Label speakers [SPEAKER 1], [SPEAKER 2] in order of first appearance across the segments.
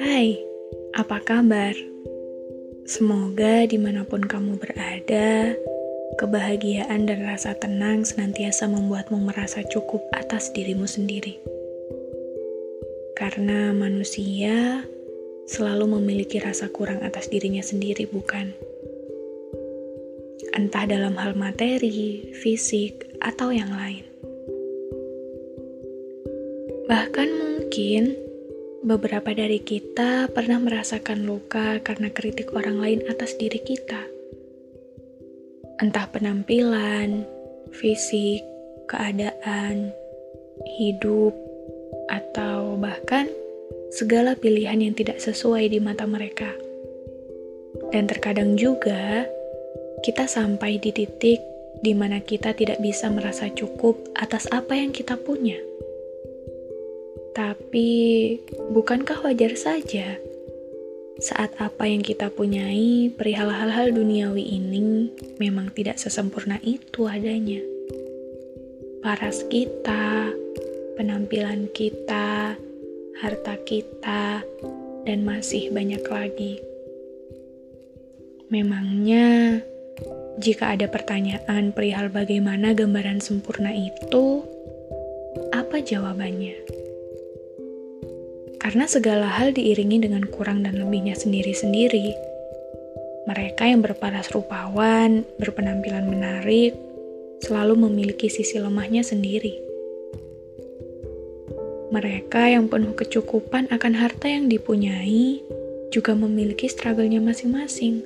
[SPEAKER 1] Hai, apa kabar? Semoga di mana pun kamu berada, kebahagiaan dan rasa tenang senantiasa membuatmu merasa cukup atas dirimu sendiri. Karena manusia selalu memiliki rasa kurang atas dirinya sendiri, bukan? Entah dalam hal materi, fisik, atau yang lain. Bahkan mungkin Beberapa dari kita pernah merasakan luka karena kritik orang lain atas diri kita. Entah penampilan, fisik, keadaan, hidup, atau bahkan segala pilihan yang tidak sesuai di mata mereka. Dan terkadang juga kita sampai di titik di mana kita tidak bisa merasa cukup atas apa yang kita punya tapi, bukankah wajar saja saat apa yang kita punyai perihal hal-hal duniawi ini memang tidak sesempurna itu adanya? Paras kita, penampilan kita, harta kita, dan masih banyak lagi. Memangnya, jika ada pertanyaan perihal bagaimana gambaran sempurna itu, apa jawabannya? Karena segala hal diiringi dengan kurang dan lebihnya sendiri-sendiri. Mereka yang berparas rupawan, berpenampilan menarik, selalu memiliki sisi lemahnya sendiri. Mereka yang penuh kecukupan akan harta yang dipunyai juga memiliki struggle-nya masing-masing.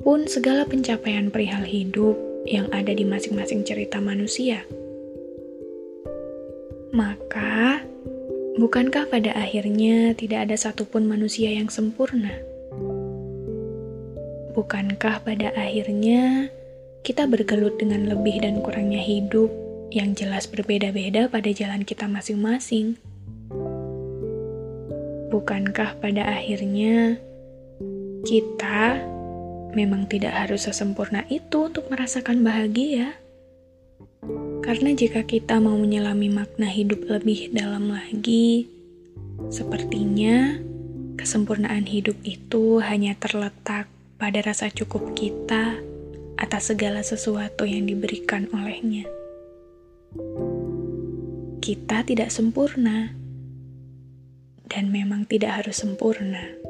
[SPEAKER 1] Pun segala pencapaian perihal hidup yang ada di masing-masing cerita manusia. Maka, Bukankah pada akhirnya tidak ada satupun manusia yang sempurna? Bukankah pada akhirnya kita bergelut dengan lebih dan kurangnya hidup yang jelas berbeda-beda pada jalan kita masing-masing? Bukankah pada akhirnya kita memang tidak harus sesempurna itu untuk merasakan bahagia? Karena jika kita mau menyelami makna hidup lebih dalam lagi, sepertinya kesempurnaan hidup itu hanya terletak pada rasa cukup kita atas segala sesuatu yang diberikan olehnya. Kita tidak sempurna, dan memang tidak harus sempurna.